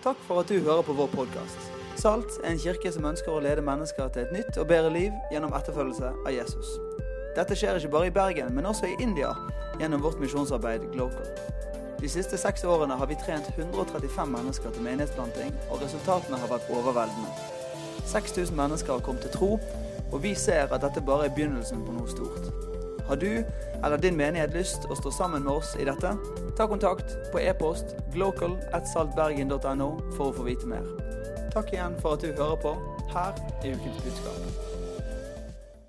Takk for at du hører på vår podkast. Salt er en kirke som ønsker å lede mennesker til et nytt og bedre liv gjennom etterfølgelse av Jesus. Dette skjer ikke bare i Bergen, men også i India gjennom vårt misjonsarbeid Glocal. De siste seks årene har vi trent 135 mennesker til menighetsplanting, og resultatene har vært overveldende. 6000 mennesker har kommet til tro, og vi ser at dette bare er begynnelsen på noe stort. Har du eller din menighet lyst å stå sammen med oss i dette? Ta kontakt på e-post glocal.saltbergen.no for å få vite mer. Takk igjen for at du hører på. Her er ukens budskap.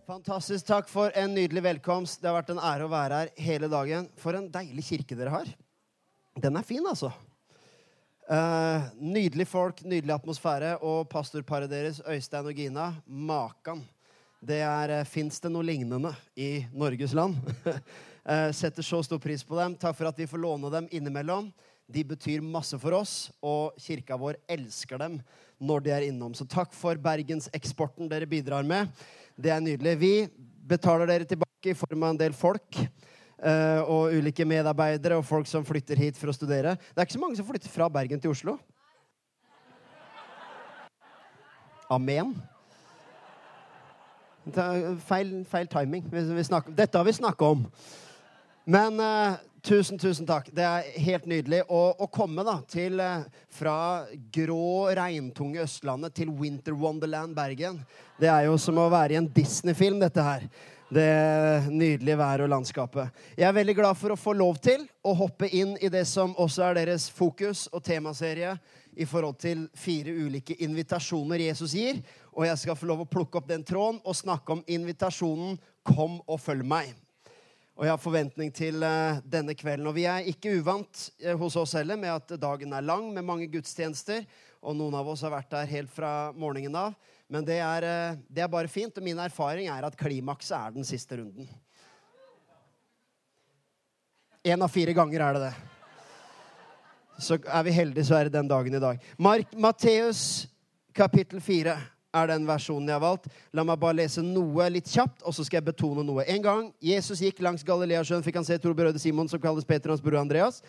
Fantastisk. Takk for en nydelig velkomst. Det har vært en ære å være her hele dagen. For en deilig kirke dere har. Den er fin, altså. Uh, nydelig folk, nydelig atmosfære. Og pastorparet deres, Øystein og Gina, makan. Det er uh, Fins det noe lignende i Norges land? uh, setter så stor pris på dem. Takk for at vi får låne dem innimellom. De betyr masse for oss, og kirka vår elsker dem når de er innom. Så takk for bergenseksporten dere bidrar med. Det er nydelig. Vi betaler dere tilbake i form av en del folk. Uh, og ulike medarbeidere og folk som flytter hit for å studere. Det er ikke så mange som flytter fra Bergen til Oslo. Amen. Feil, feil timing. Dette har vi snakka om. Men uh, tusen, tusen takk. Det er helt nydelig å, å komme da, til, uh, fra grå, regntunge Østlandet til Winter Wonderland Bergen. Det er jo som å være i en Disney-film, dette her. Det nydelige været og landskapet. Jeg er veldig glad for å få lov til å hoppe inn i det som også er deres fokus og temaserie i forhold til fire ulike invitasjoner Jesus gir. Og jeg skal få lov å plukke opp den tråden og snakke om invitasjonen 'Kom og følg meg'. Og jeg har forventning til uh, denne kvelden. Og vi er ikke uvant uh, hos oss heller med at dagen er lang med mange gudstjenester. Og noen av oss har vært der helt fra morgenen av. Men det er, uh, det er bare fint. Og min erfaring er at klimakset er den siste runden. Én av fire ganger er det det. Så er vi heldige, så er det den dagen i dag. Matteus kapittel 4 er den versjonen jeg har valgt. La meg bare lese noe litt kjapt, og så skal jeg betone noe. En gang Jesus gikk langs Galileasjøen, fikk han se to brødre Simon, som kalles Peter hans bror Andreas.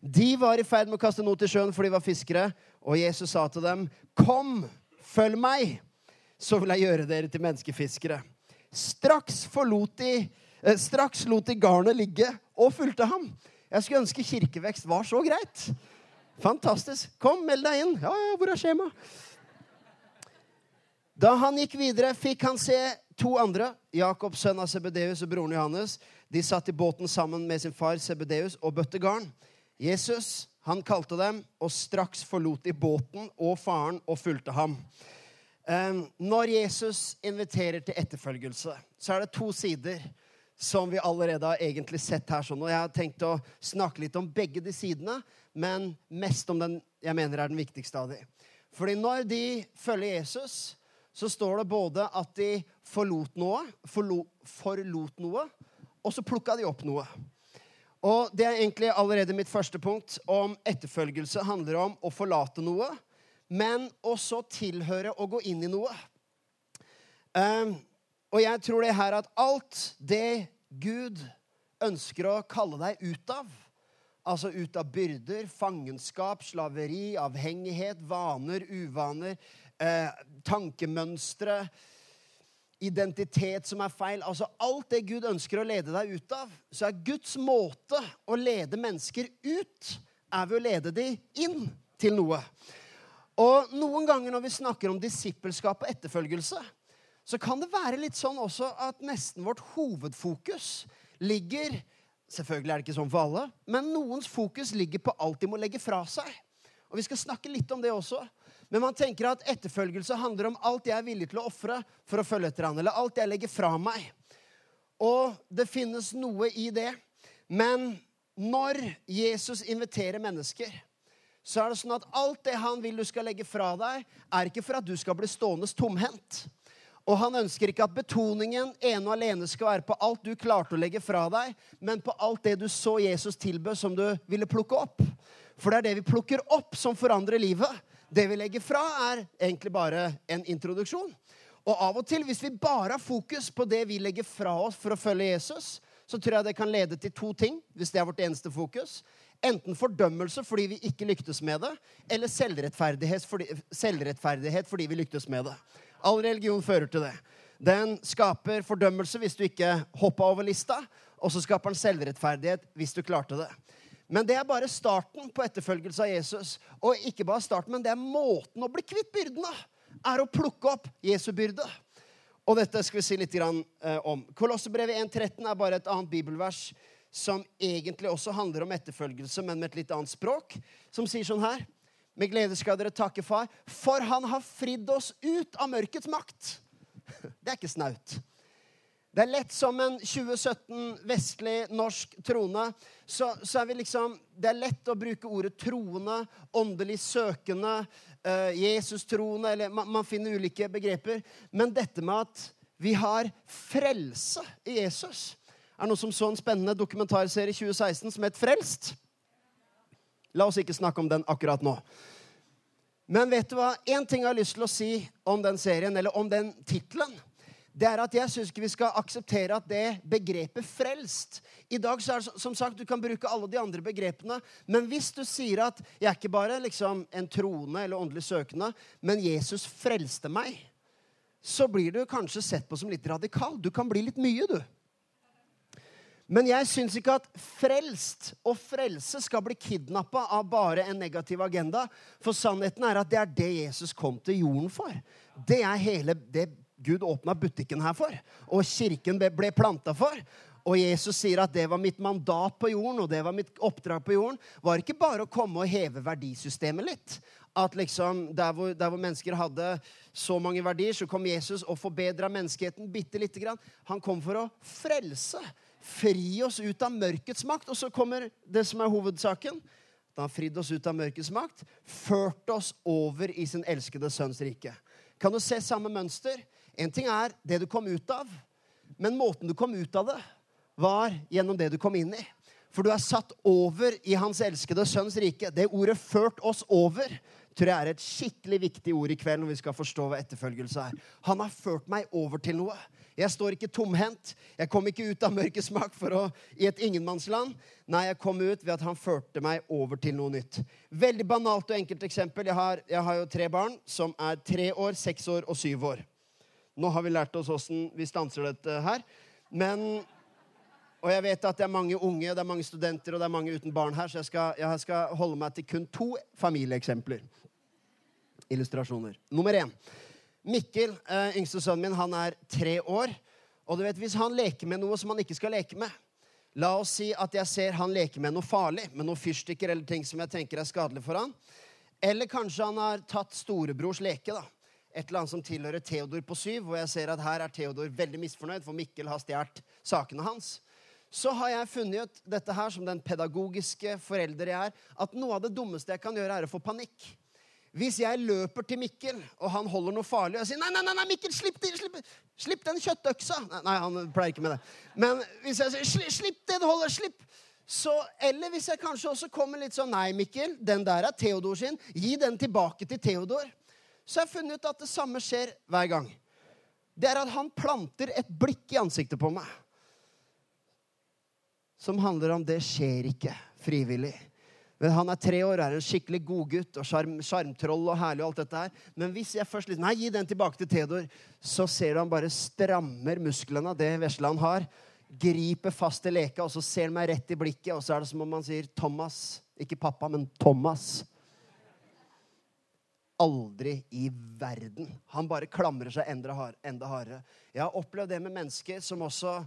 De var i ferd med å kaste noe til sjøen, for de var fiskere. Og Jesus sa til dem, 'Kom, følg meg, så vil jeg gjøre dere til menneskefiskere.' Straks, forlot de, eh, straks lot de garnet ligge og fulgte ham. Jeg skulle ønske kirkevekst var så greit. Fantastisk. Kom, meld deg inn. Ja, ja, hvor er skjemaet? Da han gikk videre, fikk han se to andre. Jakob, sønn av Sebedeus, og broren Johannes. De satt i båten sammen med sin far Sebedeus og bøtte garn. Jesus han kalte dem, og straks forlot de båten og faren og fulgte ham. Når Jesus inviterer til etterfølgelse, så er det to sider som vi allerede har egentlig sett her. Og Jeg har tenkt å snakke litt om begge de sidene, men mest om den jeg mener er den viktigste av de. Fordi når de følger Jesus, så står det både at de forlot noe, forlo, forlot noe, og så plukka de opp noe. Og det er egentlig allerede mitt første punkt om etterfølgelse handler om å forlate noe, men også tilhøre og gå inn i noe. Um, og jeg tror det her at alt det Gud ønsker å kalle deg ut av, altså ut av byrder, fangenskap, slaveri, avhengighet, vaner, uvaner, eh, tankemønstre, identitet som er feil. Altså alt det Gud ønsker å lede deg ut av, så er Guds måte å lede mennesker ut, er ved å lede dem inn til noe. Og noen ganger når vi snakker om disippelskap og etterfølgelse, så kan det være litt sånn også at nesten vårt hovedfokus ligger Selvfølgelig er det ikke sånn for alle, men noens fokus ligger på alt de må legge fra seg. Og Vi skal snakke litt om det også. Men man tenker at etterfølgelse handler om alt jeg er villig til å ofre for å følge etter han, eller alt jeg legger fra meg. Og det finnes noe i det. Men når Jesus inviterer mennesker, så er det sånn at alt det han vil du skal legge fra deg, er ikke for at du skal bli stående tomhendt. Og han ønsker ikke at betoningen ene og alene skal være på alt du klarte å legge fra deg, men på alt det du så Jesus tilbød som du ville plukke opp. For det er det vi plukker opp, som forandrer livet. Det vi legger fra, er egentlig bare en introduksjon. Og av og til, hvis vi bare har fokus på det vi legger fra oss for å følge Jesus, så tror jeg det kan lede til to ting, hvis det er vårt eneste fokus. enten fordømmelse fordi vi ikke lyktes med det, eller selvrettferdighet fordi, selvrettferdighet fordi vi lyktes med det. All religion fører til det. Den skaper fordømmelse hvis du ikke hoppa over lista, og så skaper den selvrettferdighet hvis du klarte det. Men det er bare starten på etterfølgelse av Jesus. Og ikke bare starten, men det er måten å bli kvitt byrden av. Er å plukke opp Jesu byrde. Og dette skal vi si litt eh, om. Kolossebrevet 1.13 er bare et annet bibelvers som egentlig også handler om etterfølgelse, men med et litt annet språk, som sier sånn her Med glede skal dere takke Far, for han har fridd oss ut av mørkets makt. Det er ikke snaut. Det er lett som en 2017 vestlig norsk trone. Så, så, er vi liksom Det er lett å bruke ordet troende, åndelig søkende, uh, Jesus-troende eller man, man finner ulike begreper. Men dette med at vi har frelse i Jesus er det noen som så en spennende dokumentarserie i 2016 som het Frelst? La oss ikke snakke om den akkurat nå. Men vet du hva? Én ting jeg har lyst til å si om den serien, eller om den tittelen. Det er at jeg syns ikke vi skal akseptere at det begrepet 'frelst' I dag så er det som sagt, Du kan bruke alle de andre begrepene, men hvis du sier at 'jeg er ikke bare liksom en troende eller åndelig søkende', men 'Jesus frelste meg', så blir du kanskje sett på som litt radikal. Du kan bli litt mye, du. Men jeg syns ikke at frelst og frelse skal bli kidnappa av bare en negativ agenda. For sannheten er at det er det Jesus kom til jorden for. Det er hele det Gud åpna butikken her for, og kirken ble planta for. Og Jesus sier at det var mitt mandat på jorden, og det var mitt oppdrag på jorden. var ikke bare å komme og heve verdisystemet litt. At liksom, der hvor, der hvor mennesker hadde så mange verdier, så kom Jesus og forbedra menneskeheten bitte lite grann. Han kom for å frelse fri oss ut av mørkets makt. Og så kommer det som er hovedsaken. Da han fridd oss ut av mørkets makt, ført oss over i sin elskede sønns rike. Kan du se samme mønster? En ting er det du kom ut av, men måten du kom ut av det, var gjennom det du kom inn i. For du er satt over i hans elskede sønns rike. Det ordet 'ført oss over' tror jeg er et skikkelig viktig ord i kveld når vi skal forstå hva etterfølgelse er. Han har ført meg over til noe. Jeg står ikke tomhendt. Jeg kom ikke ut av mørkets makt i et ingenmannsland. Nei, jeg kom ut ved at han førte meg over til noe nytt. Veldig banalt og enkelt eksempel. Jeg har, jeg har jo tre barn som er tre år, seks år og syv år. Nå har vi lært oss åssen vi stanser dette her. Men og jeg vet at det er mange unge, det er mange studenter og det er mange uten barn her, så jeg skal, jeg skal holde meg til kun to familieeksempler. Illustrasjoner. Nummer én. Mikkel, eh, yngste sønnen min, han er tre år. Og du vet, hvis han leker med noe som han ikke skal leke med La oss si at jeg ser han leker med noe farlig, med noen fyrstikker eller ting som jeg tenker er skadelig for han. Eller kanskje han har tatt storebrors leke. da. Et eller annet som tilhører Theodor på syv, hvor jeg ser at her er Theodor veldig misfornøyd, for Mikkel har stjålet sakene hans. Så har jeg funnet ut dette her som den pedagogiske forelder jeg er, at noe av det dummeste jeg kan gjøre, er å få panikk. Hvis jeg løper til Mikkel, og han holder noe farlig, og jeg sier nei, nei, nei, Mikkel, slipp, det, slipp, slipp den kjøttøksa nei, nei, han pleier ikke med det. Men hvis jeg sier slipp det du holder, slipp så, Eller hvis jeg kanskje også kommer litt sånn Nei, Mikkel, den der er Theodor sin. Gi den tilbake til Theodor. Så jeg har funnet ut at det samme skjer hver gang. Det er at han planter et blikk i ansiktet på meg som handler om det skjer ikke frivillig. Men han er tre år, er en skikkelig godgutt og sjarmtroll og herlig. og alt dette her. Men hvis jeg først liksom, nei, gi den tilbake til Theodor, så ser du han bare strammer musklene av det vesle han har. Griper fast i leka, og så ser han meg rett i blikket, og så er det som om han sier Thomas. Ikke pappa, men Thomas. Aldri i verden. Han bare klamrer seg enda, hardere. Jeg har opplevd det med mennesker som også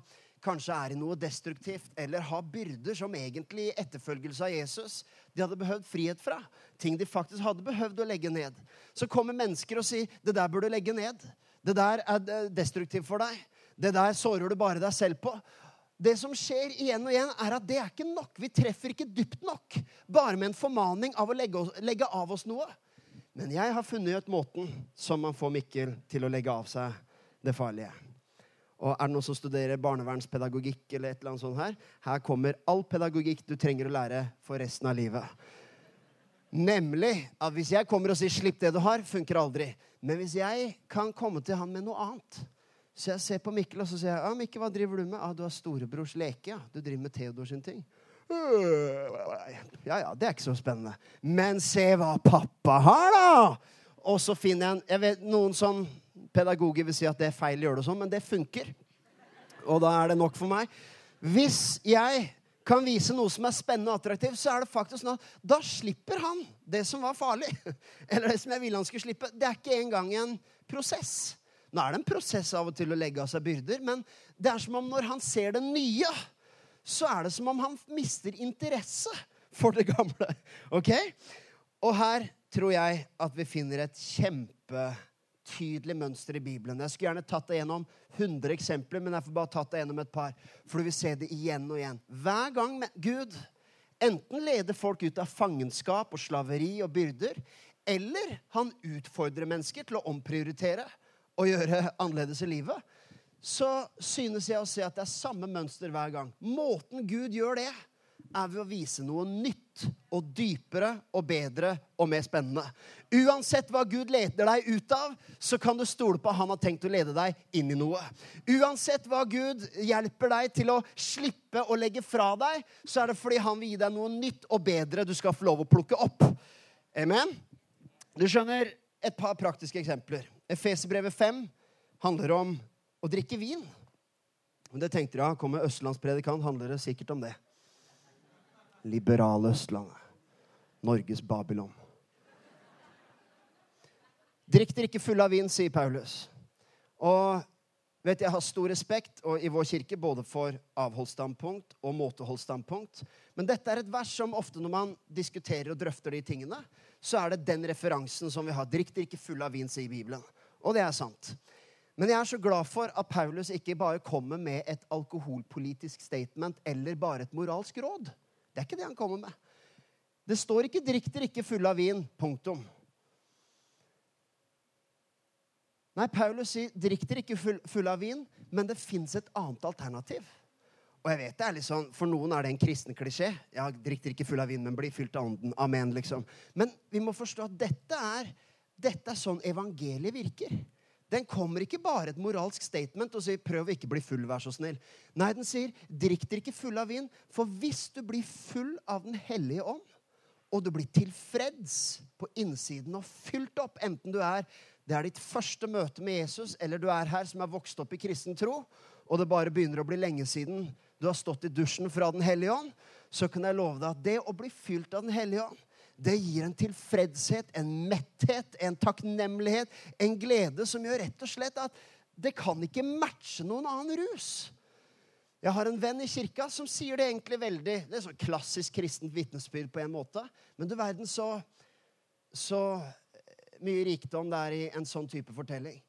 kanskje er i noe destruktivt, eller har byrder som egentlig i etterfølgelse av Jesus de hadde behøvd frihet fra. Ting de faktisk hadde behøvd å legge ned. Så kommer mennesker og sier 'Det der bør du legge ned'. Det der er destruktivt for deg. Det der sårer du bare deg selv på. Det som skjer igjen og igjen, er at det er ikke nok. Vi treffer ikke dypt nok bare med en formaning av å legge, legge av oss noe. Men jeg har funnet ut måten som man får Mikkel til å legge av seg det farlige. Og er det noen som studerer barnevernspedagogikk eller et eller annet sånt her? Her kommer all pedagogikk du trenger å lære for resten av livet. Nemlig at hvis jeg kommer og sier 'slipp det du har', funker aldri. Men hvis jeg kan komme til han med noe annet Så jeg ser på Mikkel og så sier jeg, ja, Mikkel, hva driver du med? Ja, 'Du har storebrors leke. ja. Du driver med Theodor sin ting.' Ja, ja, det er ikke så spennende. Men se hva pappa har, da! Og så finner jeg en jeg vet, Noen som pedagoger vil si at det er feil å gjøre det sånn, men det funker. Og da er det nok for meg. Hvis jeg kan vise noe som er spennende og attraktivt, så er det faktisk sånn at da slipper han det som var farlig. Eller det som jeg ville han skulle slippe. Det er ikke engang en prosess. Nå er det en prosess av og til å legge av seg byrder, men det er som om når han ser det nye, så er det som om han mister interesse for det gamle. Ok? Og her tror jeg at vi finner et kjempetydelig mønster i Bibelen. Jeg skulle gjerne tatt det gjennom 100 eksempler, men jeg får bare tatt det gjennom et par. For du vil se det igjen og igjen. Hver gang Gud enten leder folk ut av fangenskap og slaveri og byrder, eller han utfordrer mennesker til å omprioritere og gjøre annerledes i livet, så synes jeg å se at det er samme mønster hver gang. Måten Gud gjør det, er ved å vise noe nytt og dypere og bedre og mer spennende. Uansett hva Gud leder deg ut av, så kan du stole på at han har tenkt å lede deg inn i noe. Uansett hva Gud hjelper deg til å slippe å legge fra deg, så er det fordi han vil gi deg noe nytt og bedre du skal få lov å plukke opp. Amen? Du skjønner, et par praktiske eksempler. Efeserbrevet 5 handler om å drikke vin. Men Det tenkte dere, Kommer østlandspredikant, handler det sikkert om det. Liberale Østlandet. Norges Babylon. Drikk dere ikke full av vin, sier Paulus. Og vet Jeg har stor respekt i vår kirke både for avholdsstandpunkt og måteholdsstandpunkt. Men dette er et vers som ofte når man diskuterer og drøfter de tingene, så er det den referansen som vi har. Drikk dere ikke full av vin, sier Bibelen. Og det er sant. Men jeg er så glad for at Paulus ikke bare kommer med et alkoholpolitisk statement eller bare et moralsk råd. Det er ikke det han kommer med. Det står ikke 'drikk dere ikke full av vin'. Punktum. Nei, Paulus sier 'drikk dere ikke full, full av vin', men det fins et annet alternativ. Og jeg vet det er litt sånn, For noen er det en kristen klisjé. Ja, drikk dere ikke full av vin, men bli fylt av ånden. Amen, liksom. Men vi må forstå at dette er, dette er sånn evangeliet virker. Den kommer ikke bare et moralsk statement og sier 'prøv å ikke bli full, vær så snill'. Nei, den sier 'drikk dere ikke full av vin', for hvis du blir full av Den hellige ånd, og du blir tilfreds på innsiden og fylt opp, enten du er det er ditt første møte med Jesus, eller du er her som er vokst opp i kristen tro, og det bare begynner å bli lenge siden du har stått i dusjen fra Den hellige ånd, så kan jeg love deg at det å bli fylt av Den hellige ånd, det gir en tilfredshet, en metthet, en takknemlighet, en glede som gjør rett og slett at det kan ikke matche noen annen rus. Jeg har en venn i kirka som sier det egentlig veldig Det er sånn klassisk kristent vitnesbyrd på en måte. Men du verden så, så mye rikdom det er i en sånn type fortelling.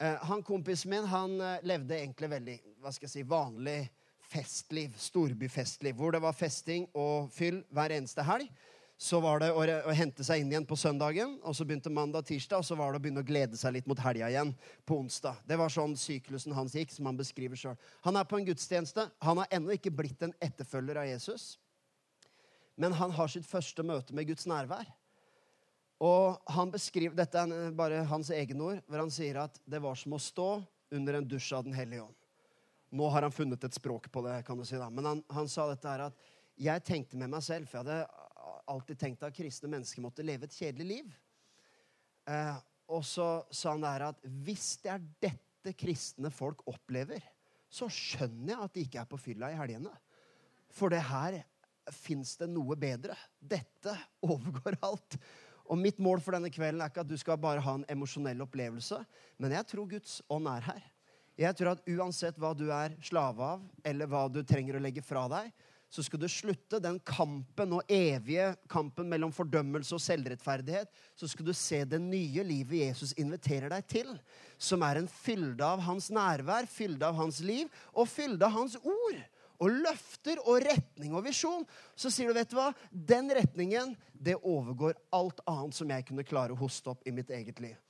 Eh, han Kompisen min han eh, levde egentlig veldig hva skal jeg si, vanlig festliv. Storbyfestliv. Hvor det var festing og fyll hver eneste helg så var det å, å, hente seg inn igjen på søndagen. Og så begynte mandag tirsdag, og så var det å begynne å glede seg litt mot helga igjen på onsdag. Det var sånn syklusen hans gikk, som han beskriver sjøl. Han er på en gudstjeneste. Han har ennå ikke blitt en etterfølger av Jesus. Men han har sitt første møte med Guds nærvær. Og han beskriver, Dette er bare hans egne ord, hvor han sier at det var som å stå under en dusj av Den hellige ånd. Nå har han funnet et språk på det, kan du si da. Men han, han sa dette her at jeg tenkte med meg selv, for jeg hadde alltid tenkt at kristne mennesker måtte leve et kjedelig liv. Eh, og så sa han der at hvis det er dette kristne folk opplever, så skjønner jeg at de ikke er på fylla i helgene. For det her fins det noe bedre. Dette overgår alt. Og mitt mål for denne kvelden er ikke at du skal bare ha en emosjonell opplevelse, men jeg tror Guds ånd er her. Jeg tror at uansett hva du er slave av, eller hva du trenger å legge fra deg, så skal du slutte den kampen og evige kampen mellom fordømmelse og selvrettferdighet. Så skal du se det nye livet Jesus inviterer deg til, som er en fylde av hans nærvær, fylde av hans liv og fylde av hans ord. Og løfter og retning og visjon. Så sier du, vet du hva? Den retningen, det overgår alt annet som jeg kunne klare å hoste opp i mitt eget liv.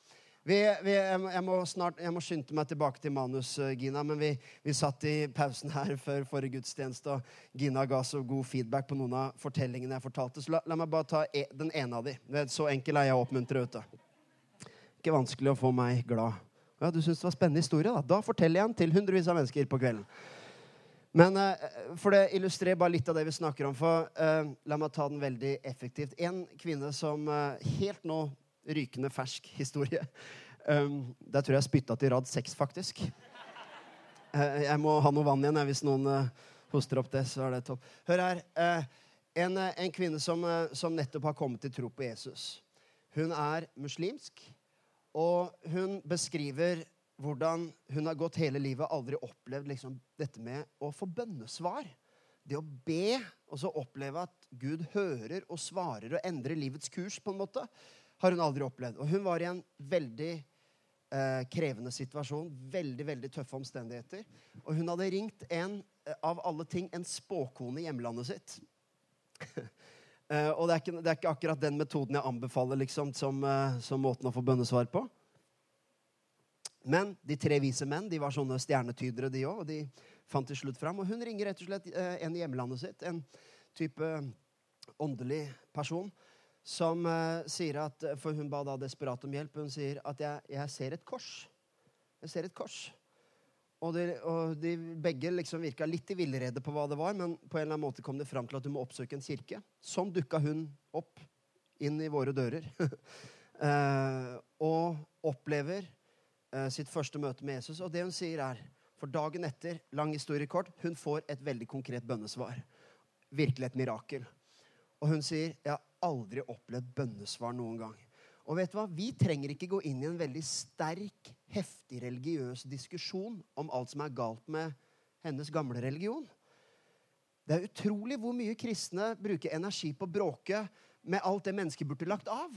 Vi, vi, jeg, må snart, jeg må skynde meg tilbake til manus, eh, Gina. Men vi, vi satt i pausen her før forrige gudstjeneste, og Gina ga så god feedback på noen av fortellingene jeg fortalte. Så la, la meg bare ta e, den ene av de. Så enkel er jeg å oppmuntre. vet du. Ikke vanskelig å få meg glad. Ja, Du syns det var spennende historie? Da Da forteller jeg den til hundrevis av mennesker på kvelden. Men eh, for det illustrerer bare litt av det vi snakker om. For eh, La meg ta den veldig effektivt. En kvinne som eh, helt nå rykende fersk historie. Um, der tror jeg jeg spytta til rad seks, faktisk. Uh, jeg må ha noe vann igjen hvis noen uh, hoster opp det. så er det topp. Hør her. Uh, en, en kvinne som, som nettopp har kommet til tro på Jesus. Hun er muslimsk, og hun beskriver hvordan hun har gått hele livet aldri opplevd liksom, dette med å få bønnesvar. Det å be og så oppleve at Gud hører og svarer og endrer livets kurs, på en måte, har hun aldri opplevd. Og hun var i en veldig eh, krevende situasjon. Veldig veldig tøffe omstendigheter. Og hun hadde ringt en eh, av alle ting, en spåkone i hjemlandet sitt. eh, og det er, ikke, det er, ikke, akkurat den metoden jeg anbefaler liksom, som, eh, som måten å få bønnesvar på. Men de tre vise menn de var sånne stjernetydere, de òg. Og de fant til slutt fram. Og hun ringer rett og slett eh, en i hjemlandet sitt. En type åndelig person som uh, sier at For hun ba da desperat om hjelp. Hun sier at jeg, jeg ser et kors. Jeg ser et kors. Og de, og de begge liksom virka litt i villrede på hva det var, men på en eller annen måte kom det fram til at du må oppsøke en kirke. Sånn dukka hun opp inn i våre dører. uh, og opplever uh, sitt første møte med Jesus. Og det hun sier, er For dagen etter, lang historie kort, hun får et veldig konkret bønnesvar. Virkelig et mirakel. Og hun sier, har aldri opplevd bønnesvar noen gang'. Og vet du hva? Vi trenger ikke gå inn i en veldig sterk, heftig religiøs diskusjon om alt som er galt med hennes gamle religion. Det er utrolig hvor mye kristne bruker energi på å bråke med alt det mennesket burde lagt av.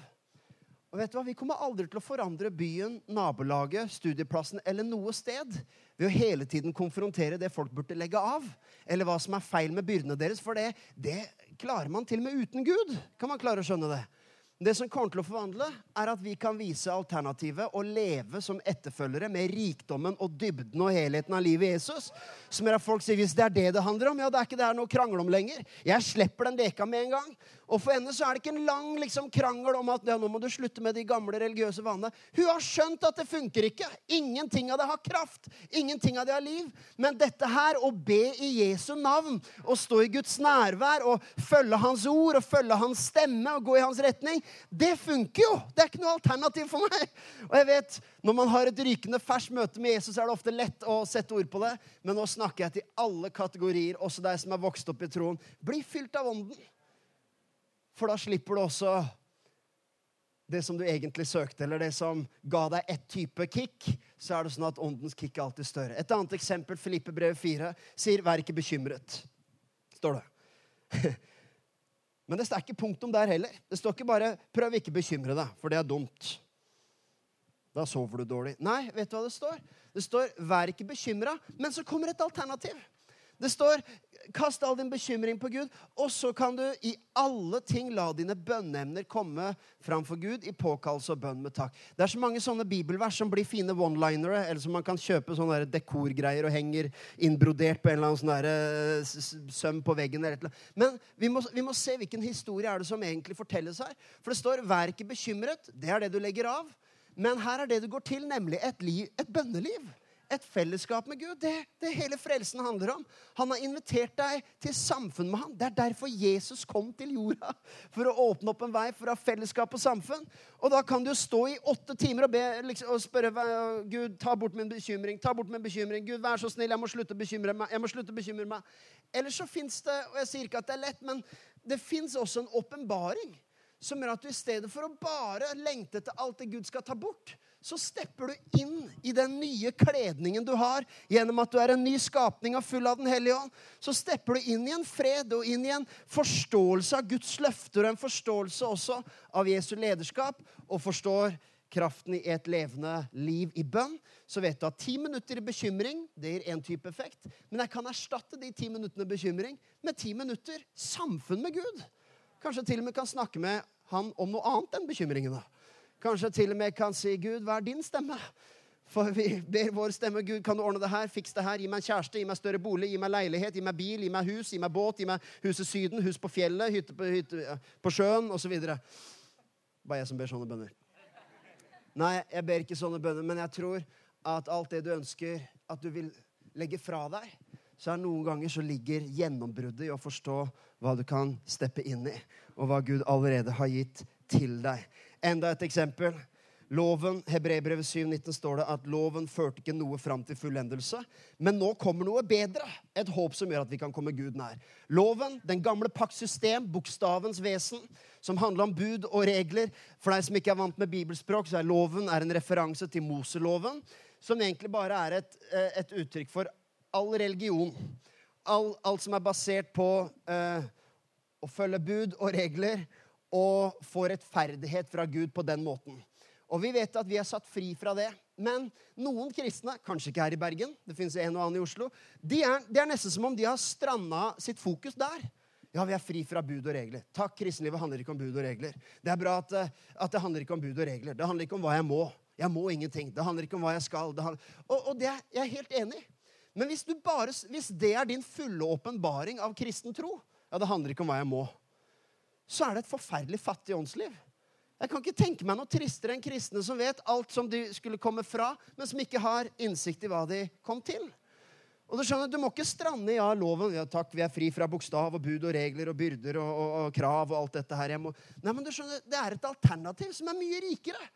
Og vet du hva? Vi kommer aldri til å forandre byen, nabolaget, studieplassen eller noe sted ved å hele tiden konfrontere det folk burde legge av, eller hva som er feil med byrdene deres. For det, det klarer man til og med uten Gud. Kan man klare å skjønne det? Det som kommer til å forvandle, er at vi kan vise alternativet og leve som etterfølgere med rikdommen og dybden og helheten av livet i Jesus. Som gjør at folk sier hvis det er det det handler om, ja, det er ikke det her noe å krangle om lenger. Jeg slipper den leka med en gang. Og for henne så er det ikke en lang liksom, krangel om at ja, nå må du slutte med de gamle religiøse vanene. Hun har skjønt at det funker ikke. Ingenting av det har kraft. Ingenting av det har liv. Men dette her, å be i Jesu navn, å stå i Guds nærvær og følge Hans ord og følge Hans stemme og gå i Hans retning, det funker jo. Det er ikke noe alternativ for meg. Og jeg vet, Når man har et rykende ferskt møte med Jesus, er det ofte lett å sette ord på det. Men nå snakker jeg til alle kategorier, også deg som er vokst opp i troen. Bli fylt av Ånden. For da slipper du også det som du egentlig søkte, eller det som ga deg ett type kick, så er det sånn at åndens kick er alltid større. Et annet eksempel, Filippe brev 4, sier 'vær ikke bekymret'. Står det. Men det står ikke punktum der heller. Det står ikke bare 'prøv ikke bekymre deg', for det er dumt. Da sover du dårlig. Nei, vet du hva det står? Det står 'vær ikke bekymra', men så kommer et alternativ. Det står Kast all din bekymring på Gud, og så kan du i alle ting la dine bønneemner komme framfor Gud i påkallelse og bønn med takk. Det er så mange sånne bibelvers som blir fine one-linere, eller som man kan kjøpe sånne dekorgreier og henger innbrodert på en eller annen sånn eh, søm på veggen. Men vi må, vi må se hvilken historie er det som egentlig fortelles her. For det står 'vær ikke bekymret'. Det er det du legger av. Men her er det du går til, nemlig et, liv, et bønneliv et fellesskap med Gud. Det det hele frelsen handler om. Han har invitert deg til samfunn med ham. Det er derfor Jesus kom til jorda. For å åpne opp en vei for å ha fellesskap og samfunn. Og da kan du stå i åtte timer og, be, liksom, og spørre Gud, ta bort min bekymring. ta bort min bekymring. Gud, vær så snill, jeg må slutte å bekymre meg. jeg må slutte å bekymre meg. Eller så fins det, og jeg sier ikke at det er lett, men det fins også en åpenbaring som gjør at du i stedet for å bare lengte etter alt det Gud skal ta bort, så stepper du inn i den nye kledningen du har gjennom at du er en ny skapning og full av Den hellige ånd. Så stepper du inn i en fred og inn i en forståelse av Guds løfter og en forståelse også av Jesu lederskap, og forstår kraften i et levende liv i bønn, så vet du at ti minutter i bekymring det gir én type effekt. Men jeg kan erstatte de ti minuttene bekymring med ti minutter samfunn med Gud. Kanskje til og med kan snakke med han om noe annet enn bekymringene. Kanskje til og med kan si, 'Gud, hva er din stemme?' For vi ber vår stemme. 'Gud, kan du ordne det her? Fiks det her. Gi meg en kjæreste, gi meg større bolig, gi meg leilighet, gi meg bil, gi meg hus, gi meg båt, gi meg huset Syden, hus på fjellet, hytte på, hytte på sjøen, osv.' Bare jeg som ber sånne bønner. Nei, jeg ber ikke sånne bønner, men jeg tror at alt det du ønsker at du vil legge fra deg, så er noen ganger så ligger gjennombruddet i å forstå hva du kan steppe inn i, og hva Gud allerede har gitt til deg. Enda et eksempel. Loven, Hebreerbrevet 7,19 står det at loven førte ikke noe fram til fullendelse. Men nå kommer noe bedre. Et håp som gjør at vi kan komme Gud nær. Loven, den gamle pakts system, bokstavens vesen, som handler om bud og regler. For deg som ikke er vant med bibelspråk, så er loven er en referanse til Moseloven, som egentlig bare er et, eh, et uttrykk for all religion. All, alt som er basert på eh, å følge bud og regler og få rettferdighet fra Gud på den måten. Og vi vet at vi er satt fri fra det. Men noen kristne, kanskje ikke her i Bergen, det finnes en og annen i Oslo, det er, det er nesten som om de har stranda sitt fokus der. Ja, vi er fri fra bud og regler. Takk, kristenlivet handler ikke om bud og regler. Det er bra at, eh, at, det handler ikke om bud og regler. Det handler ikke om hva jeg må. Jeg må ingenting. Det handler ikke om hva jeg skal. Det handler, og, og det er jeg helt enig. Men hvis, bare, hvis det er din fulle åpenbaring av kristen tro, ja, det handler ikke om hva jeg må, så er det et forferdelig fattig åndsliv. Jeg kan ikke tenke meg noe tristere enn kristne som vet alt som de skulle komme fra, men som ikke har innsikt i hva de kom til. Og Du skjønner, du må ikke strande ja, loven. Ja, takk, vi er fri fra bokstav og bud og regler og byrder og, og, og krav og alt dette her. Må... Nei, men du skjønner, Det er et alternativ som er mye rikere.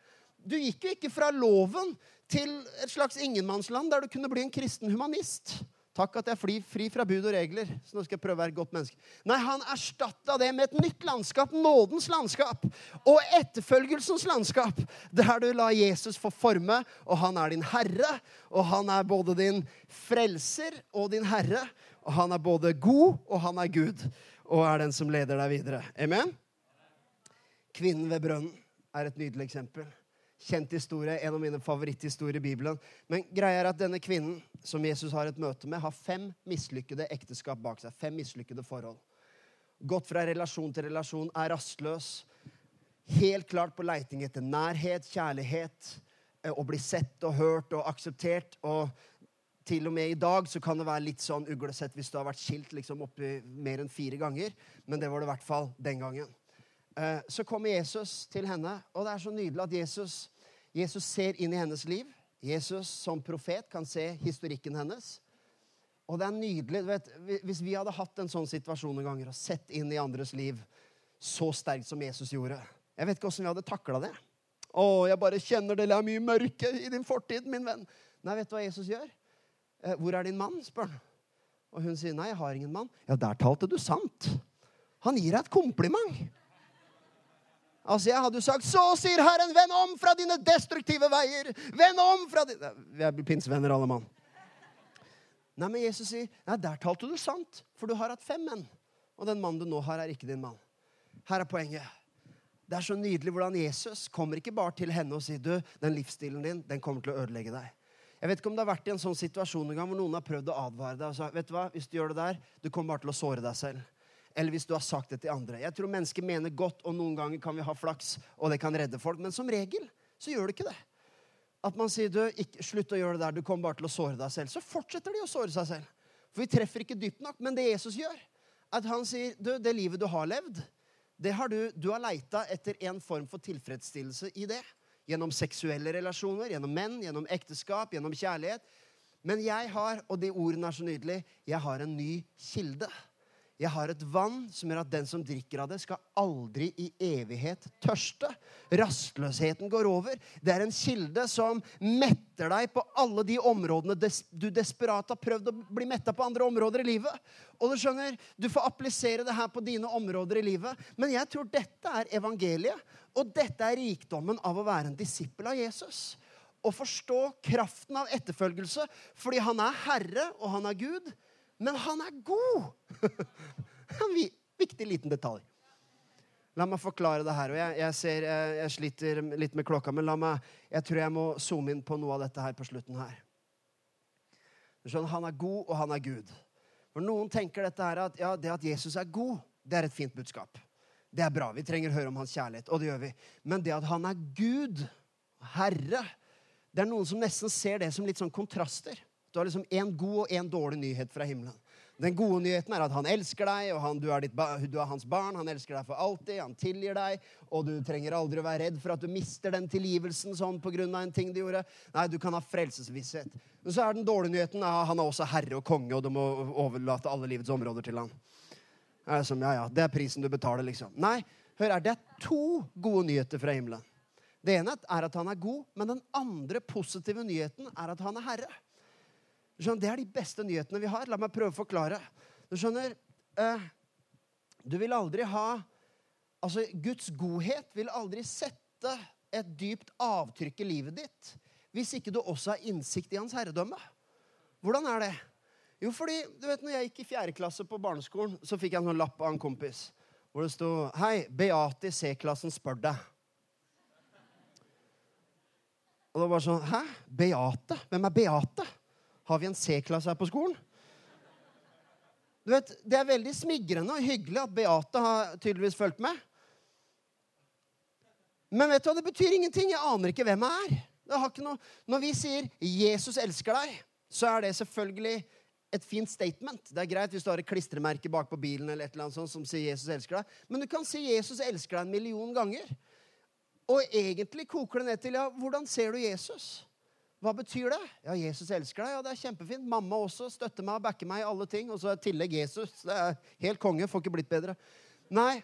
Du gikk jo ikke fra loven til et slags ingenmannsland der du kunne bli en kristen humanist. Takk at jeg er fri, fri, fra bud og regler. Så nå skal jeg prøve å være et godt menneske. Nei, han erstatta det med et nytt landskap. Nådens landskap. Og etterfølgelsens landskap. Der du lar Jesus få forme, og han er din herre. Og han er både din frelser og din herre. Og han er både god, og han er Gud. Og er den som leder deg videre. Amen? Kvinnen ved brønnen er et nydelig eksempel. Kjent historie, en av mine favoritthistorier i Bibelen. Men greia er at denne kvinnen som Jesus har et møte med, har fem mislykkede ekteskap bak seg. Fem mislykkede forhold. Gått fra relasjon til relasjon, er rastløs. Helt klart på leiting etter nærhet, kjærlighet, eh, å bli sett og hørt og akseptert. Og til og med i dag så kan det være litt sånn uglesett hvis du har vært skilt liksom oppi mer enn fire ganger. Men det var det i hvert fall den gangen. Eh, så kommer Jesus til henne, og det er så nydelig at Jesus Jesus ser inn i hennes liv. Jesus som profet kan se historikken hennes. Og det er nydelig. Vet, hvis vi hadde hatt en sånn situasjon noen ganger og sett inn i andres liv så sterkt som Jesus gjorde Jeg vet ikke åssen vi hadde takla det. Å, jeg bare kjenner det er mye mørke i din fortid, min venn. Nei, vet du hva Jesus gjør? Eh, hvor er din mann? spør han. Og hun sier, nei, jeg har ingen mann. Ja, der talte du sant. Han gir deg et kompliment. Altså, Jeg hadde jo sagt 'Så sier Herren, vend om fra dine destruktive veier'. Vend om fra dine Vi er pinsevenner, alle mann. Nei, men Jesus sier, nei, 'Der talte du sant, for du har hatt fem menn.' 'Og den mannen du nå har, er ikke din mann.' Her er poenget. Det er så nydelig hvordan Jesus kommer ikke bare til henne og sier, 'Du, den livsstilen din, den kommer til å ødelegge deg'. Jeg vet ikke om det har vært i en sånn situasjon en gang hvor noen har prøvd å advare deg og sa, vet du hva, hvis du gjør det der, du kommer bare til å såre deg selv eller hvis du har sagt det til andre. Jeg tror mennesker mener godt, og noen ganger kan vi ha flaks, og det kan redde folk. Men som regel så gjør det ikke det. At man sier du, ikke, 'Slutt å gjøre det der. Du kommer bare til å såre deg selv.' Så fortsetter de å såre seg selv. For vi treffer ikke dypt nok. Men det Jesus gjør, at han sier, 'Du, det livet du har levd, det har du, du har leita etter en form for tilfredsstillelse i det.' Gjennom seksuelle relasjoner, gjennom menn, gjennom ekteskap, gjennom kjærlighet. Men jeg har, og de ordene er så nydelige, jeg har en ny kilde. Jeg har et vann som gjør at den som drikker av det, skal aldri i evighet tørste. Rastløsheten går over. Det er en kilde som metter deg på alle de områdene du desperat har prøvd å bli metta på andre områder i livet. Og Du skjønner, du får applisere det her på dine områder i livet. Men jeg tror dette er evangeliet, og dette er rikdommen av å være en disippel av Jesus. Å forstå kraften av etterfølgelse fordi han er Herre, og han er Gud. Men han er god! en viktig liten detalj. La meg forklare det her. og Jeg, jeg ser, jeg, jeg, sliter litt med klokka, men la meg, jeg tror jeg må zoome inn på noe av dette her på slutten her. Han er god, og han er Gud. For Noen tenker dette her at ja, det at Jesus er god, det er et fint budskap. Det er bra. Vi trenger å høre om hans kjærlighet, og det gjør vi. Men det at han er Gud, Herre, det er noen som nesten ser det som litt sånn kontraster. Du har liksom en god og en dårlig nyhet fra himmelen. Den gode nyheten er at han elsker deg, og han, du, er ditt, du, er hans barn. Han elsker deg for alltid, han tilgir deg, og du trenger aldri å være redd for at du mister den tilgivelsen sånn av en ting du gjorde. Nei, du kan ha frelsesvisshet. Men så er den dårlige nyheten at han er også herre og konge, og du må overlate alle livets områder til han. Det er som, ja, ja, det er prisen du betaler, liksom. Nei, hør her, det er to gode nyheter fra himmelen. Det ene er at han er god, men den andre positive nyheten er at han er herre. Det er de beste nyhetene vi har. La meg prøve å forklare. Du skjønner, eh, du vil aldri ha Altså, Guds godhet vil aldri sette et dypt avtrykk i livet ditt hvis ikke du også har innsikt i hans herredømme. Hvordan er det? Jo, fordi, du vet, når jeg gikk i fjerde klasse på barneskolen, så fikk jeg en sånn lapp av en kompis hvor det sto Hei, Beate i C-klassen spør deg. Og det var sånn Hæ? Beate? Hvem er Beate? Har vi en C-klasse her på skolen? Du vet, Det er veldig smigrende og hyggelig at Beate har tydeligvis fulgt med. Men vet du hva, det betyr ingenting. Jeg aner ikke hvem jeg er. Noe... Når vi sier 'Jesus elsker deg', så er det selvfølgelig et fint statement. Det er greit hvis du har et klistremerke bak på bilen eller et eller annet sånt som sier 'Jesus elsker deg'. Men du kan si 'Jesus elsker deg' en million ganger. Og egentlig koker det ned til ja, hvordan ser du Jesus? Hva betyr det? Ja, Jesus elsker deg. Ja, det er kjempefint. Mamma også støtter meg og backer meg i alle ting. Og så i tillegg Jesus. Det er helt konge. Får ikke blitt bedre. Nei.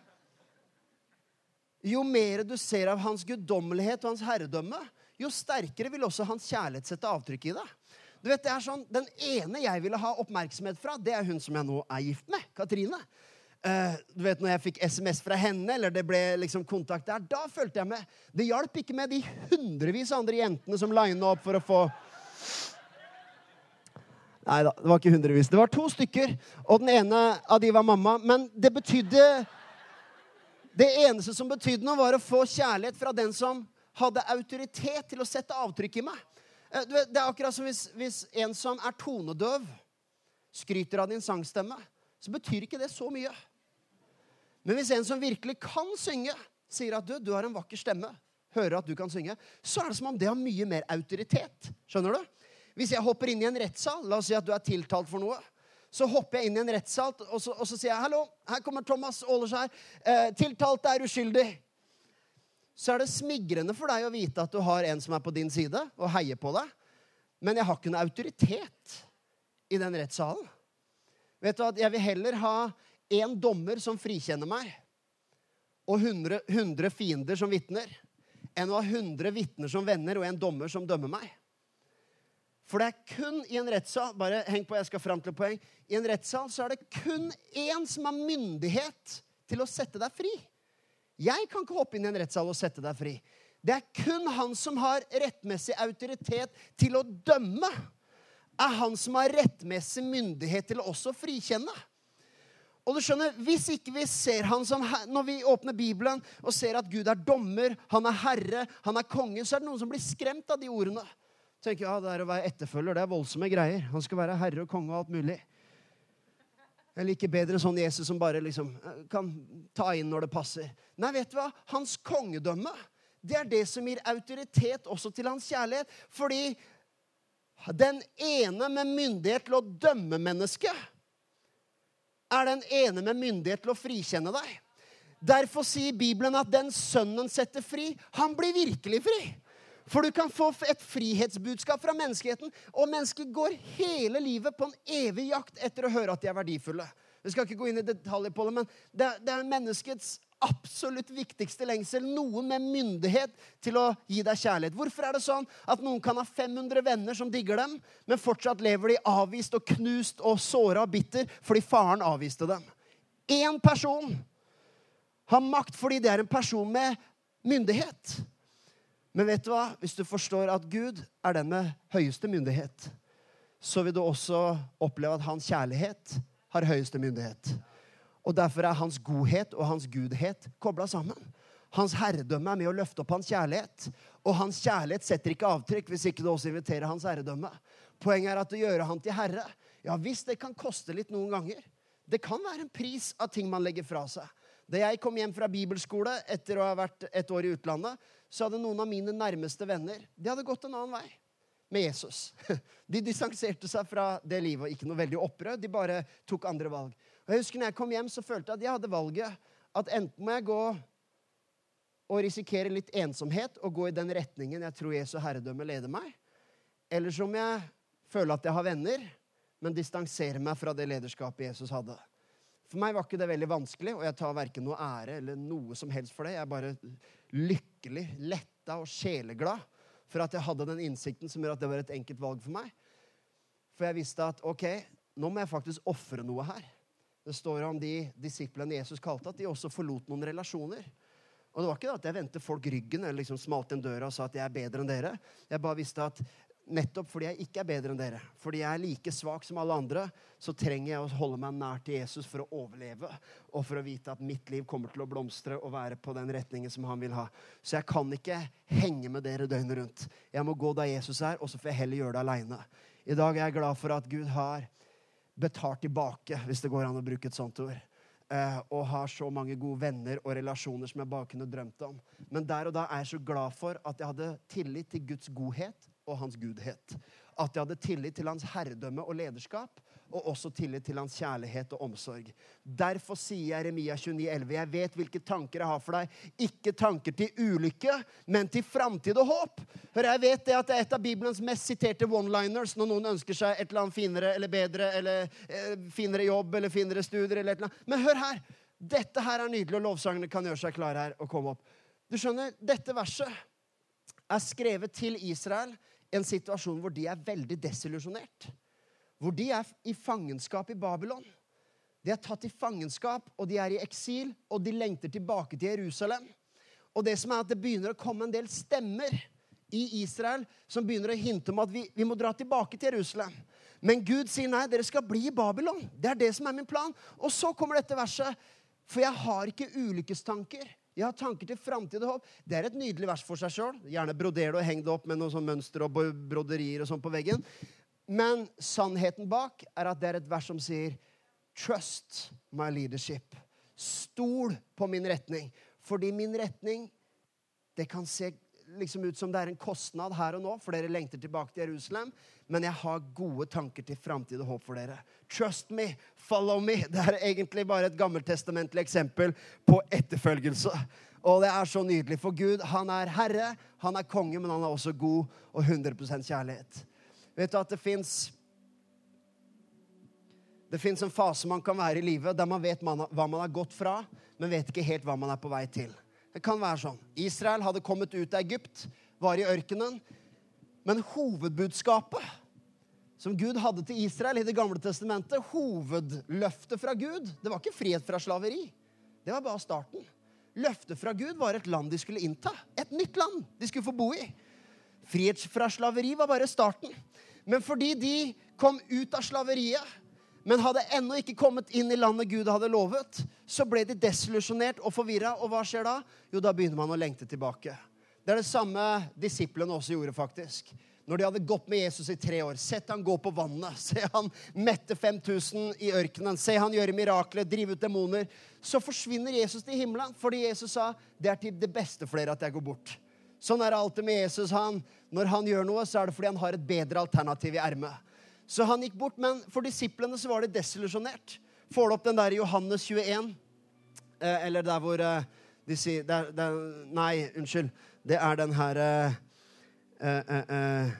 Jo mer du ser av hans guddommelighet og hans herredømme, jo sterkere vil også hans kjærlighet sette avtrykk i deg. Du vet, det er sånn, Den ene jeg ville ha oppmerksomhet fra, det er hun som jeg nå er gift med. Katrine. Uh, du vet, når jeg fikk SMS fra henne, eller det ble liksom kontakt der, da følte jeg med. Det hjalp ikke med de hundrevis av andre jentene som lina opp for å få Nei da, det var ikke hundrevis. Det var to stykker, og den ene av de var mamma. Men det betydde Det eneste som betydde noe, var å få kjærlighet fra den som hadde autoritet til å sette avtrykk i meg. Uh, vet, det er akkurat som hvis, hvis en som er tonedøv, skryter av din sangstemme, så betyr ikke det så mye. Men hvis en som virkelig kan synge, sier at du, du har en vakker stemme, hører at du kan synge, så er det som om det har mye mer autoritet. Skjønner du? Hvis jeg hopper inn i en rettssal, la oss si at du er tiltalt for noe, så hopper jeg inn i en rettssal, og så, og så sier jeg 'Hallo, her kommer Thomas Åleskjær. Eh, tiltalt er uskyldig.' Så er det smigrende for deg å vite at du har en som er på din side, og heier på deg. Men jeg har ikke noe autoritet i den rettssalen. Vet du at Jeg vil heller ha én dommer som frikjenner meg, og 100, 100 fiender som vitner, enn å ha 100 vitner som venner og en dommer som dømmer meg. For det er kun i en rettssal bare heng på, jeg skal frem til poeng, i en rettssal så er det kun én som har myndighet til å sette deg fri. Jeg kan ikke hoppe inn i en rettssal og sette deg fri. Det er kun han som har rettmessig autoritet til å dømme. Er han som har rettmessig myndighet til å også frikjenne. Og du skjønner, Hvis ikke vi ser han som Når vi åpner Bibelen og ser at Gud er dommer, han er herre, han er konge, så er det noen som blir skremt av de ordene. tenker ja, Det er å være etterfølger, det er voldsomme greier. Han skal være herre og konge og alt mulig. Jeg liker bedre en sånn Jesus som bare liksom eh, kan ta inn når det passer. Nei, vet du hva? Hans kongedømme det er det som gir autoritet også til hans kjærlighet. Fordi den ene med myndighet til å dømme mennesket er den ene med myndighet til å frikjenne deg. Derfor sier Bibelen at den sønnen setter fri, han blir virkelig fri. For du kan få et frihetsbudskap fra menneskeheten, og mennesker går hele livet på en evig jakt etter å høre at de er verdifulle. Vi skal ikke gå inn i detaljer på det, men det er menneskets absolutt viktigste lengsel. Noen med myndighet til å gi deg kjærlighet. Hvorfor er det sånn at noen kan ha 500 venner som digger dem, men fortsatt lever de avvist og knust og såra og bitter fordi faren avviste dem? Én person har makt fordi det er en person med myndighet. Men vet du hva? Hvis du forstår at Gud er den med høyeste myndighet, så vil du også oppleve at hans kjærlighet har høyeste myndighet. Og Derfor er hans godhet og hans gudhet kobla sammen. Hans herredømme er med å løfte opp hans kjærlighet. Og hans kjærlighet setter ikke avtrykk hvis ikke du også inviterer hans herredømme. Poenget er at å gjøre han til herre Ja visst, det kan koste litt noen ganger. Det kan være en pris av ting man legger fra seg. Da jeg kom hjem fra bibelskole etter å ha vært et år i utlandet, så hadde noen av mine nærmeste venner de hadde gått en annen vei. med Jesus. De distanserte seg fra det livet. Ikke noe veldig opprør, de bare tok andre valg. Og jeg husker når jeg kom hjem, så følte jeg at jeg hadde valget. At enten må jeg gå og risikere litt ensomhet og gå i den retningen jeg tror Jesu herredømme leder meg, eller så må jeg føle at jeg har venner, men distansere meg fra det lederskapet Jesus hadde. For meg var ikke det veldig vanskelig, og jeg tar verken noe ære eller noe som helst for det. Jeg er bare lykkelig, letta og sjeleglad for at jeg hadde den innsikten som gjør at det var et enkelt valg for meg. For jeg visste at ok, nå må jeg faktisk ofre noe her. Det står om de disiplene Jesus kalte, at de også forlot noen relasjoner. Og det var ikke det at jeg vendte folk ryggen eller liksom smalt inn døra og sa at jeg er bedre enn dere. Jeg bare visste at nettopp fordi jeg ikke er bedre enn dere, fordi jeg er like svak som alle andre, så trenger jeg å holde meg nær til Jesus for å overleve og for å vite at mitt liv kommer til å blomstre og være på den retningen som han vil ha. Så jeg kan ikke henge med dere døgnet rundt. Jeg må gå der Jesus er, og så får jeg heller gjøre det aleine. I dag er jeg glad for at Gud har betalt tilbake, hvis det går an å bruke et sånt ord. Uh, og har så mange gode venner og relasjoner som jeg bare kunne drømt om. Men der og da er jeg så glad for at jeg hadde tillit til Guds godhet og hans gudhet. At jeg hadde tillit til hans herredømme og lederskap, og også tillit til hans kjærlighet og omsorg. Derfor sier Jeremia 29,11.: Jeg vet hvilke tanker jeg har for deg. Ikke tanker til ulykke, men til framtid og håp. Hør, jeg vet det at det er et av Bibelens mest siterte one-liners når noen ønsker seg et eller annet finere eller bedre, eller eh, finere jobb eller finere studier. eller et eller annet. Men hør her! Dette her er nydelig, og lovsangene kan gjøre seg klare her og komme opp. Du skjønner, Dette verset er skrevet til Israel i en situasjon hvor de er veldig desillusjonert. Hvor de er i fangenskap i Babylon. De er tatt i fangenskap, og de er i eksil, og de lengter tilbake til Jerusalem. Og det som er at det begynner å komme en del stemmer i Israel som begynner å hinte om at vi, vi må dra tilbake til Jerusalem. Men Gud sier nei, dere skal bli i Babylon. Det er det som er min plan. Og så kommer dette verset. For jeg har ikke ulykkestanker. Jeg har tanker til framtid og håp. Det er et nydelig vers for seg sjøl. Gjerne broder det og heng det opp med noen sånn mønster og broderier og sånn på veggen. Men sannheten bak er at det er et vers som sier Trust my leadership. Stol på min retning. Fordi min retning, det kan se liksom ut som det er en kostnad her og nå, for dere lengter tilbake til Jerusalem. Men jeg har gode tanker til framtid og håp for dere. Trust me, follow me. Det er egentlig bare et gammeltestamentlig eksempel på etterfølgelse. Og det er så nydelig, for Gud han er herre, han er konge, men han er også god og 100 kjærlighet. Vet du at det fins det fins en fase man kan være i livet der man vet man, hva man har gått fra, men vet ikke helt hva man er på vei til. Det kan være sånn. Israel hadde kommet ut av Egypt, var i ørkenen. Men hovedbudskapet som Gud hadde til Israel i Det gamle testamentet, hovedløftet fra Gud, det var ikke frihet fra slaveri. Det var bare starten. Løftet fra Gud var et land de skulle innta. Et nytt land de skulle få bo i. Frihet fra slaveri var bare starten. Men fordi de kom ut av slaveriet men hadde ennå ikke kommet inn i landet Gud hadde lovet, så ble de desillusjonert og forvirra. Og hva skjer da? Jo, da begynner man å lengte tilbake. Det er det samme disiplene også gjorde, faktisk. Når de hadde gått med Jesus i tre år, sett han gå på vannet, se han mette 5000 i ørkenen, se han gjøre mirakler, drive ut demoner, så forsvinner Jesus til himmelen fordi Jesus sa det er til det beste for dere at jeg går bort. Sånn er det alltid med Jesus. han. Når han gjør noe, så er det fordi han har et bedre alternativ i ermet. Så han gikk bort, men for disiplene så var det desillusjonert. Får du opp den der Johannes 21? Eh, eller der hvor eh, de sier der, der, Nei, unnskyld. Det er den her eh, eh, eh, eh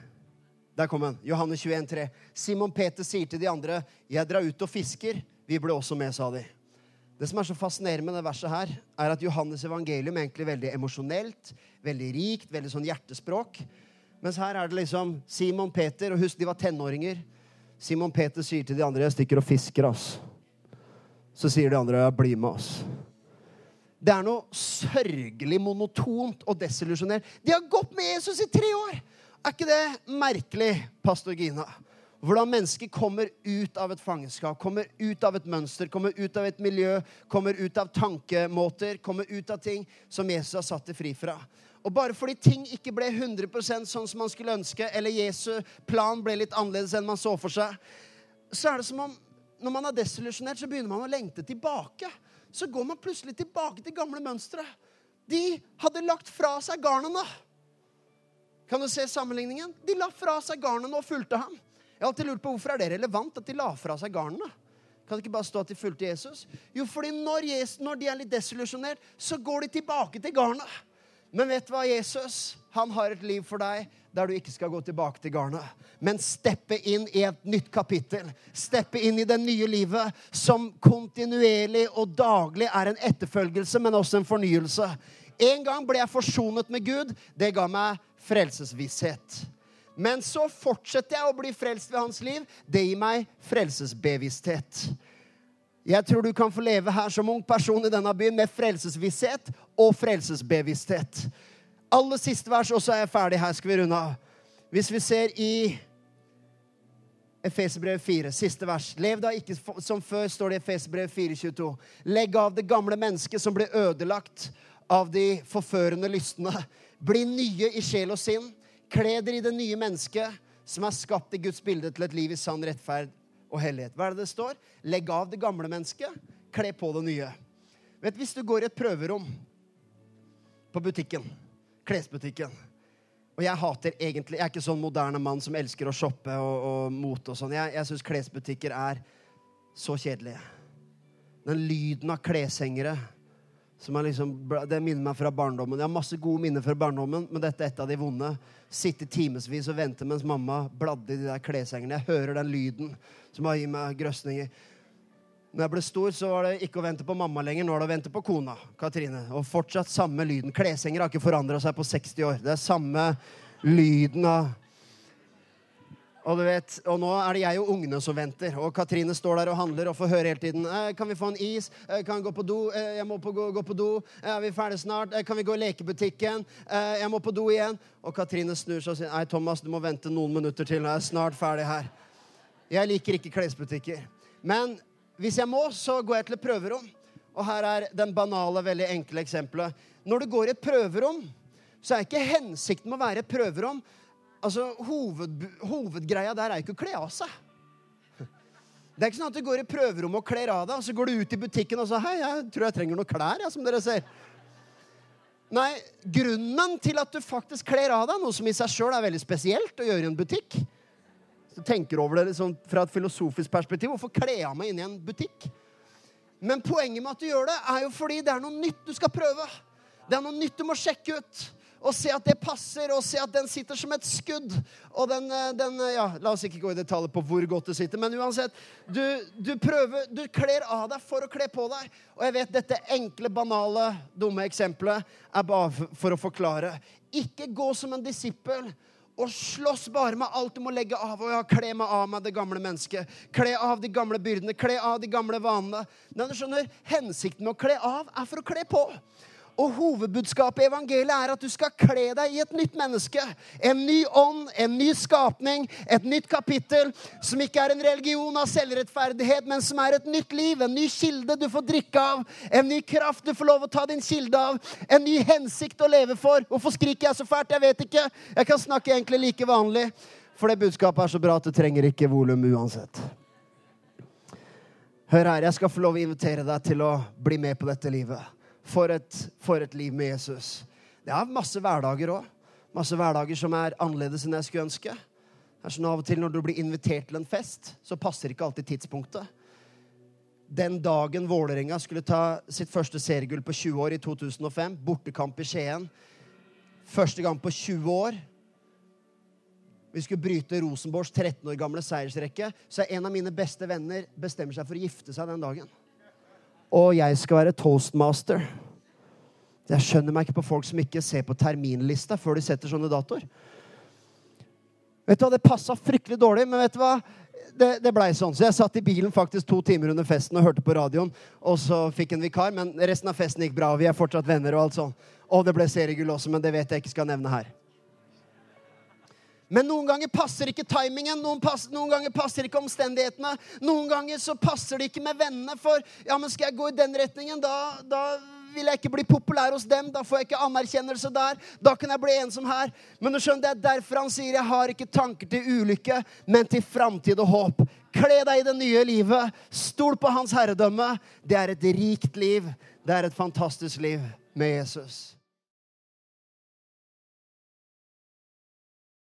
Der kom den. Johannes 21, 3. Simon Peter sier til de andre, 'Jeg drar ut og fisker.' Vi ble også med, sa de. Det som er så fascinerende med det verset her, er at Johannes evangelium er egentlig veldig emosjonelt, veldig rikt, veldig sånn hjertespråk. Mens her er det liksom Simon Peter, og husk, de var tenåringer. Simon Peter sier til de andre, 'Jeg stikker og fisker', ass. Så sier de andre, 'Bli med oss'. Det er noe sørgelig monotont og desillusjonert. De har gått med Jesus i tre år! Er ikke det merkelig, pastor Gina? Hvordan mennesker kommer ut av et fangenskap, kommer ut av et mønster, kommer ut av et miljø, kommer ut av tankemåter, kommer ut av ting som Jesus har satt det fri fra. Og bare fordi ting ikke ble 100% sånn som man skulle ønske, eller Jesu plan ble litt annerledes enn man så for seg, så er det som om når man er desillusjonert, så begynner man å lengte tilbake. Så går man plutselig tilbake til gamle mønstre. De hadde lagt fra seg garnene. Kan du se sammenligningen? De la fra seg garnene og fulgte ham. Jeg har alltid lurt på Hvorfor er det relevant at de la fra seg garnene? Kan det ikke bare stå at de fulgte Jesus? Jo, fordi når, Jesus, når de er litt desillusjonert, så går de tilbake til garnet. Men vet du hva, Jesus? Han har et liv for deg der du ikke skal gå tilbake til garnet, men steppe inn i et nytt kapittel. Steppe inn i det nye livet som kontinuerlig og daglig er en etterfølgelse, men også en fornyelse. En gang ble jeg forsonet med Gud. Det ga meg frelsesvisshet. Men så fortsetter jeg å bli frelst ved hans liv. Det gir meg frelsesbevissthet. Jeg tror du kan få leve her som ung person i denne byen med frelsesvisshet og frelsesbevissthet. Aller siste vers, og så er jeg ferdig her. skal vi runde av. Hvis vi ser i Efeserbrevet 4, siste vers. Lev da ikke som før, står det i Efeserbrevet 4,22. Legg av det gamle mennesket som ble ødelagt av de forførende lystne. Bli nye i sjel og sinn. Kle dere i det nye mennesket som er skapt i Guds bilde til et liv i sann rettferd og hellighet. Hva er det det står? Legg av det gamle mennesket, kle på det nye. Vet Hvis du går i et prøverom på butikken, klesbutikken og jeg hater egentlig Jeg er ikke sånn moderne mann som elsker å shoppe og, og mote og sånn. Jeg, jeg syns klesbutikker er så kjedelige. Den lyden av kleshengere som er liksom, Det minner meg fra barndommen. Jeg har masse gode minner fra barndommen, men dette er et av de vonde. Sitte timevis og vente mens mamma bladde i de der kleshengerne. Jeg hører den lyden som har gitt meg grøsninger. Når jeg ble stor, så var det ikke å vente på mamma lenger. Nå er det å vente på kona. Katrine. Og fortsatt samme lyden. Kleshenger har ikke forandra seg på 60 år. Det er samme lyden av og, du vet, og nå er det jeg og ungene som venter. Og Katrine står der og handler og får høre hele tiden. Eh, 'Kan vi få en is? Eh, kan vi gå på do? Eh, jeg må på, gå, gå, på do. Er vi ferdig snart? Kan vi gå i lekebutikken? Jeg må på do igjen.' Og Katrine snur seg og sier, 'Nei, Thomas, du må vente noen minutter til. Jeg er snart ferdig her.' Jeg liker ikke klesbutikker. Men hvis jeg må, så går jeg til et prøverom. Og her er den banale, veldig enkle eksempelet. Når du går i et prøverom, så er ikke hensikten med å være et prøverom altså hoved, Hovedgreia der er ikke å kle av seg. Det er ikke sånn at du går i prøverommet og kler av deg, og så går du ut i butikken og så, hei, jeg tror jeg trenger noen klær, ja, som dere ser. Nei, grunnen til at du faktisk kler av deg, noe som i seg sjøl er veldig spesielt å gjøre i en butikk, så tenker over det liksom fra et filosofisk perspektiv. Hvorfor kle av meg inn i en butikk? Men poenget med at du gjør det, er jo fordi det er noe nytt du skal prøve. Det er noe nytt du må sjekke ut. Og se at det passer, og se at den sitter som et skudd. Og den, eh, den eh, ja, La oss ikke gå i detaljer på hvor godt det sitter, men uansett. Du, du prøver, du kler av deg for å kle på deg. Og jeg vet dette enkle, banale, dumme eksempelet er bare for å forklare. Ikke gå som en disippel og slåss bare med alt du må legge av. Og ja, kle meg av meg det gamle mennesket. Kle av de gamle byrdene. Kle av de gamle vanene. Men du skjønner, Hensikten med å kle av er for å kle på. Og hovedbudskapet i evangeliet er at du skal kle deg i et nytt menneske. En ny ånd, en ny skapning, et nytt kapittel som ikke er en religion av selvrettferdighet, men som er et nytt liv, en ny kilde du får drikke av, en ny kraft du får lov å ta din kilde av, en ny hensikt å leve for. Hvorfor skriker jeg så fælt? Jeg vet ikke. Jeg kan snakke egentlig like vanlig, for det budskapet er så bra at det trenger ikke volum uansett. Hør her, jeg skal få lov å invitere deg til å bli med på dette livet for et, for et liv med Jesus. Det er masse hverdager òg. Masse hverdager som er annerledes enn jeg skulle ønske. Det er sånn Av og til når du blir invitert til en fest, så passer ikke alltid tidspunktet. Den dagen Vålerenga skulle ta sitt første seriegull på 20 år, i 2005, bortekamp i Skien Første gang på 20 år vi skulle bryte Rosenborgs 13 år gamle seiersrekke, så er en av mine beste venner bestemmer seg for å gifte seg den dagen og jeg skal være toastmaster. Jeg skjønner meg ikke på folk som ikke ser på terminlista før de setter sånne datoer. Vet du hva, Det passa fryktelig dårlig, men vet du hva? Det, det blei sånn. Så jeg satt i bilen faktisk to timer under festen og hørte på radioen. Og så fikk en vikar, men resten av festen gikk bra. og Vi er fortsatt venner og alt sånn. Og det ble seriegull også, men det vet jeg ikke skal nevne her. Men noen ganger passer ikke timingen, noen, pass, noen, ganger passer ikke omstendighetene. Noen ganger så passer det ikke med vennene, for ja, men skal jeg gå i den retningen, da, da vil jeg ikke bli populær hos dem. Da får jeg ikke anerkjennelse der. Da kan jeg bli ensom her. Men du skjønner, det er derfor han sier jeg har ikke tanker til ulykke, men til framtid og håp. Kle deg i det nye livet. Stol på hans herredømme. Det er et rikt liv. Det er et fantastisk liv med Jesus.